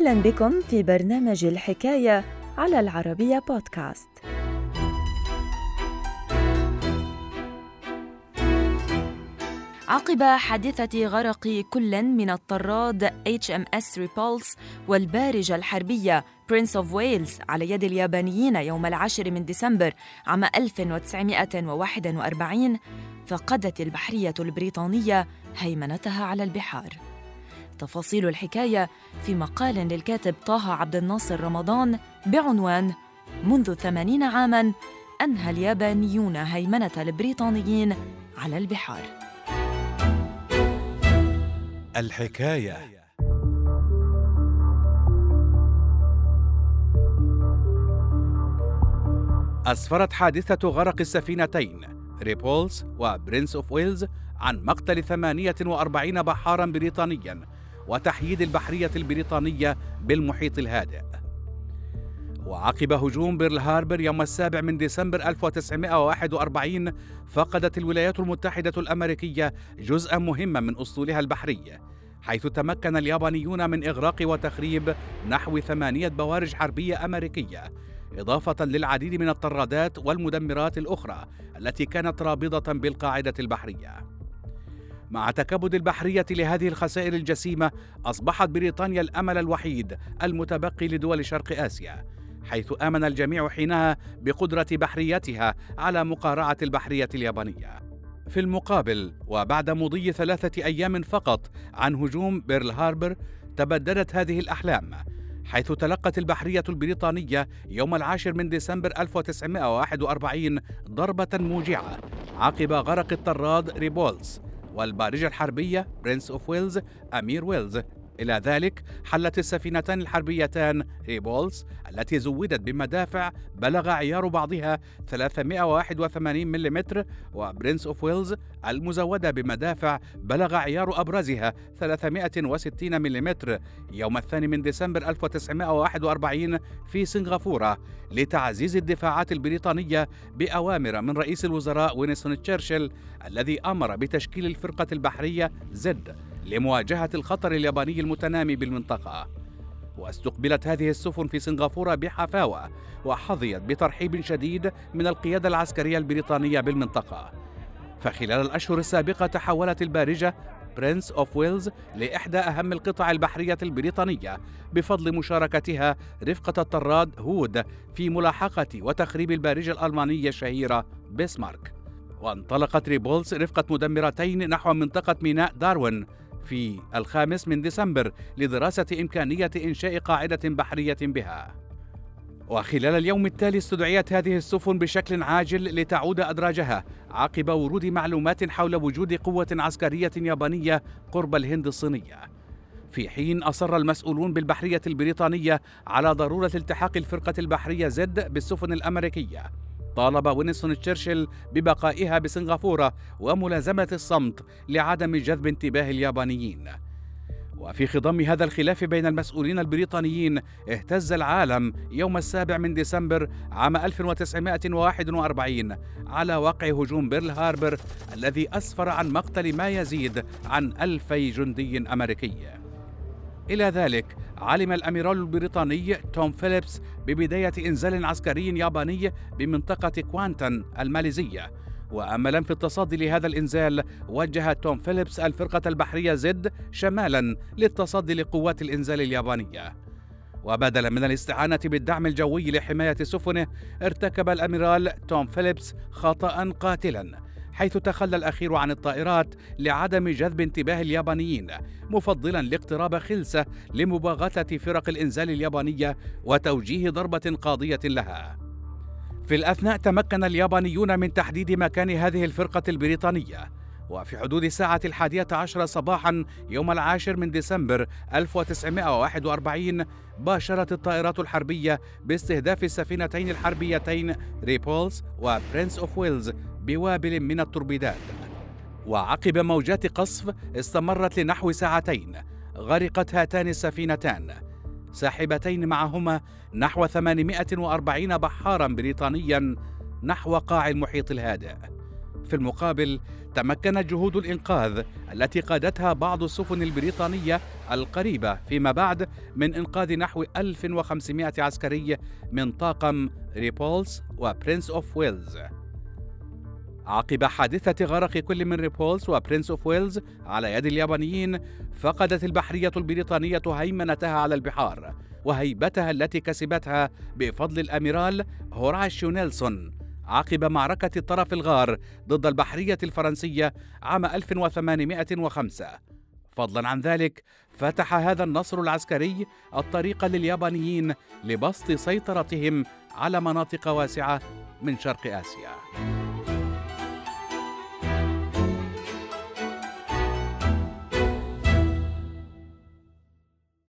أهلا بكم في برنامج الحكاية على العربية بودكاست. عقب حادثة غرق كل من الطراد HMS ريبولس والبارجة الحربية برنس أوف ويلز على يد اليابانيين يوم العاشر من ديسمبر عام 1941 فقدت البحرية البريطانية هيمنتها على البحار. تفاصيل الحكاية في مقال للكاتب طه عبد الناصر رمضان بعنوان منذ ثمانين عاماً أنهى اليابانيون هيمنة البريطانيين على البحار. الحكاية. أسفرت حادثة غرق السفينتين ريبولز وبرنس أوف ويلز عن مقتل 48 بحارا بريطانيا وتحييد البحرية البريطانية بالمحيط الهادئ. وعقب هجوم بيرل هاربر يوم السابع من ديسمبر 1941 فقدت الولايات المتحدة الأمريكية جزءا مهما من أسطولها البحري حيث تمكن اليابانيون من إغراق وتخريب نحو ثمانية بوارج حربية أمريكية إضافة للعديد من الطرادات والمدمرات الأخرى التي كانت رابضة بالقاعدة البحرية. مع تكبد البحرية لهذه الخسائر الجسيمة أصبحت بريطانيا الأمل الوحيد المتبقي لدول شرق آسيا حيث آمن الجميع حينها بقدرة بحريتها على مقارعة البحرية اليابانية. في المقابل وبعد مضي ثلاثة أيام فقط عن هجوم بيرل هاربر تبددت هذه الأحلام حيث تلقت البحرية البريطانية يوم العاشر من ديسمبر 1941 ضربة موجعة عقب غرق الطراد ريبولز والبارجة الحربية برنس أوف ويلز أمير ويلز. إلى ذلك حلت السفينتان الحربيتان ريبولز التي زودت بمدافع بلغ عيار بعضها 381 ملم وبرنس أوف ويلز المزودة بمدافع بلغ عيار أبرزها 360 ملم يوم الثاني من ديسمبر 1941 في سنغافورة لتعزيز الدفاعات البريطانية بأوامر من رئيس الوزراء وينستون تشرشل الذي أمر بتشكيل الفرقة البحرية زد. لمواجهة الخطر الياباني المتنامي بالمنطقة. واستقبلت هذه السفن في سنغافورة بحفاوة وحظيت بترحيب شديد من القيادة العسكرية البريطانية بالمنطقة. فخلال الأشهر السابقة تحولت البارجة برنس أوف ويلز لإحدى أهم القطع البحرية البريطانية بفضل مشاركتها رفقة الطراد هود في ملاحقة وتخريب البارجة الألمانية الشهيرة بيسمارك. وانطلقت ريبولز رفقة مدمرتين نحو منطقة ميناء داروين في الخامس من ديسمبر لدراسة إمكانية إنشاء قاعدة بحرية بها. وخلال اليوم التالي استدعيت هذه السفن بشكل عاجل لتعود أدراجها عقب ورود معلومات حول وجود قوة عسكرية يابانية قرب الهند الصينية. في حين أصر المسؤولون بالبحرية البريطانية على ضرورة التحاق الفرقة البحرية زد بالسفن الأمريكية طالب وينستون تشرشل ببقائها بسنغافورة وملازمة الصمت لعدم جذب انتباه اليابانيين. وفي خضم هذا الخلاف بين المسؤولين البريطانيين اهتز العالم يوم السابع من ديسمبر عام 1941 على وقع هجوم بيرل هاربر الذي أسفر عن مقتل ما يزيد عن ألفي جندي أمريكي. إلى ذلك علم الأميرال البريطاني توم فيليبس ببداية إنزال عسكري ياباني بمنطقة كوانتن الماليزية. وأملا في التصدي لهذا الإنزال وجه توم فيليبس الفرقة البحرية زد شمالا للتصدي لقوات الإنزال اليابانية. وبدلا من الاستعانة بالدعم الجوي لحماية سفنه ارتكب الأميرال توم فيليبس خطأ قاتلا. حيث تخلى الأخير عن الطائرات لعدم جذب انتباه اليابانيين مفضلا الاقتراب خلسة لمباغتة فرق الإنزال اليابانية وتوجيه ضربة قاضية لها. في الأثناء تمكن اليابانيون من تحديد مكان هذه الفرقة البريطانية. وفي حدود الساعة الحادية عشر صباحا يوم العاشر من ديسمبر 1941 باشرت الطائرات الحربية باستهداف السفينتين الحربيتين ريبولز وبرنس أوف ويلز بوابل من التوربيدات. وعقب موجات قصف استمرت لنحو ساعتين غرقت هاتان السفينتان. ساحبتين معهما نحو 840 بحارا بريطانيا نحو قاع المحيط الهادئ. في المقابل تمكنت جهود الإنقاذ التي قادتها بعض السفن البريطانية القريبة فيما بعد من إنقاذ نحو 1500 عسكري من طاقم ريبولس وبرنس أوف ويلز عقب حادثة غرق كل من ريبولس وبرنس أوف ويلز على يد اليابانيين فقدت البحرية البريطانية هيمنتها على البحار وهيبتها التي كسبتها بفضل الأميرال هوراشيو نيلسون عقب معركة الطرف الأغر ضد البحرية الفرنسية عام 1805 فضلا عن ذلك فتح هذا النصر العسكري الطريق لليابانيين لبسط سيطرتهم على مناطق واسعة من شرق آسيا.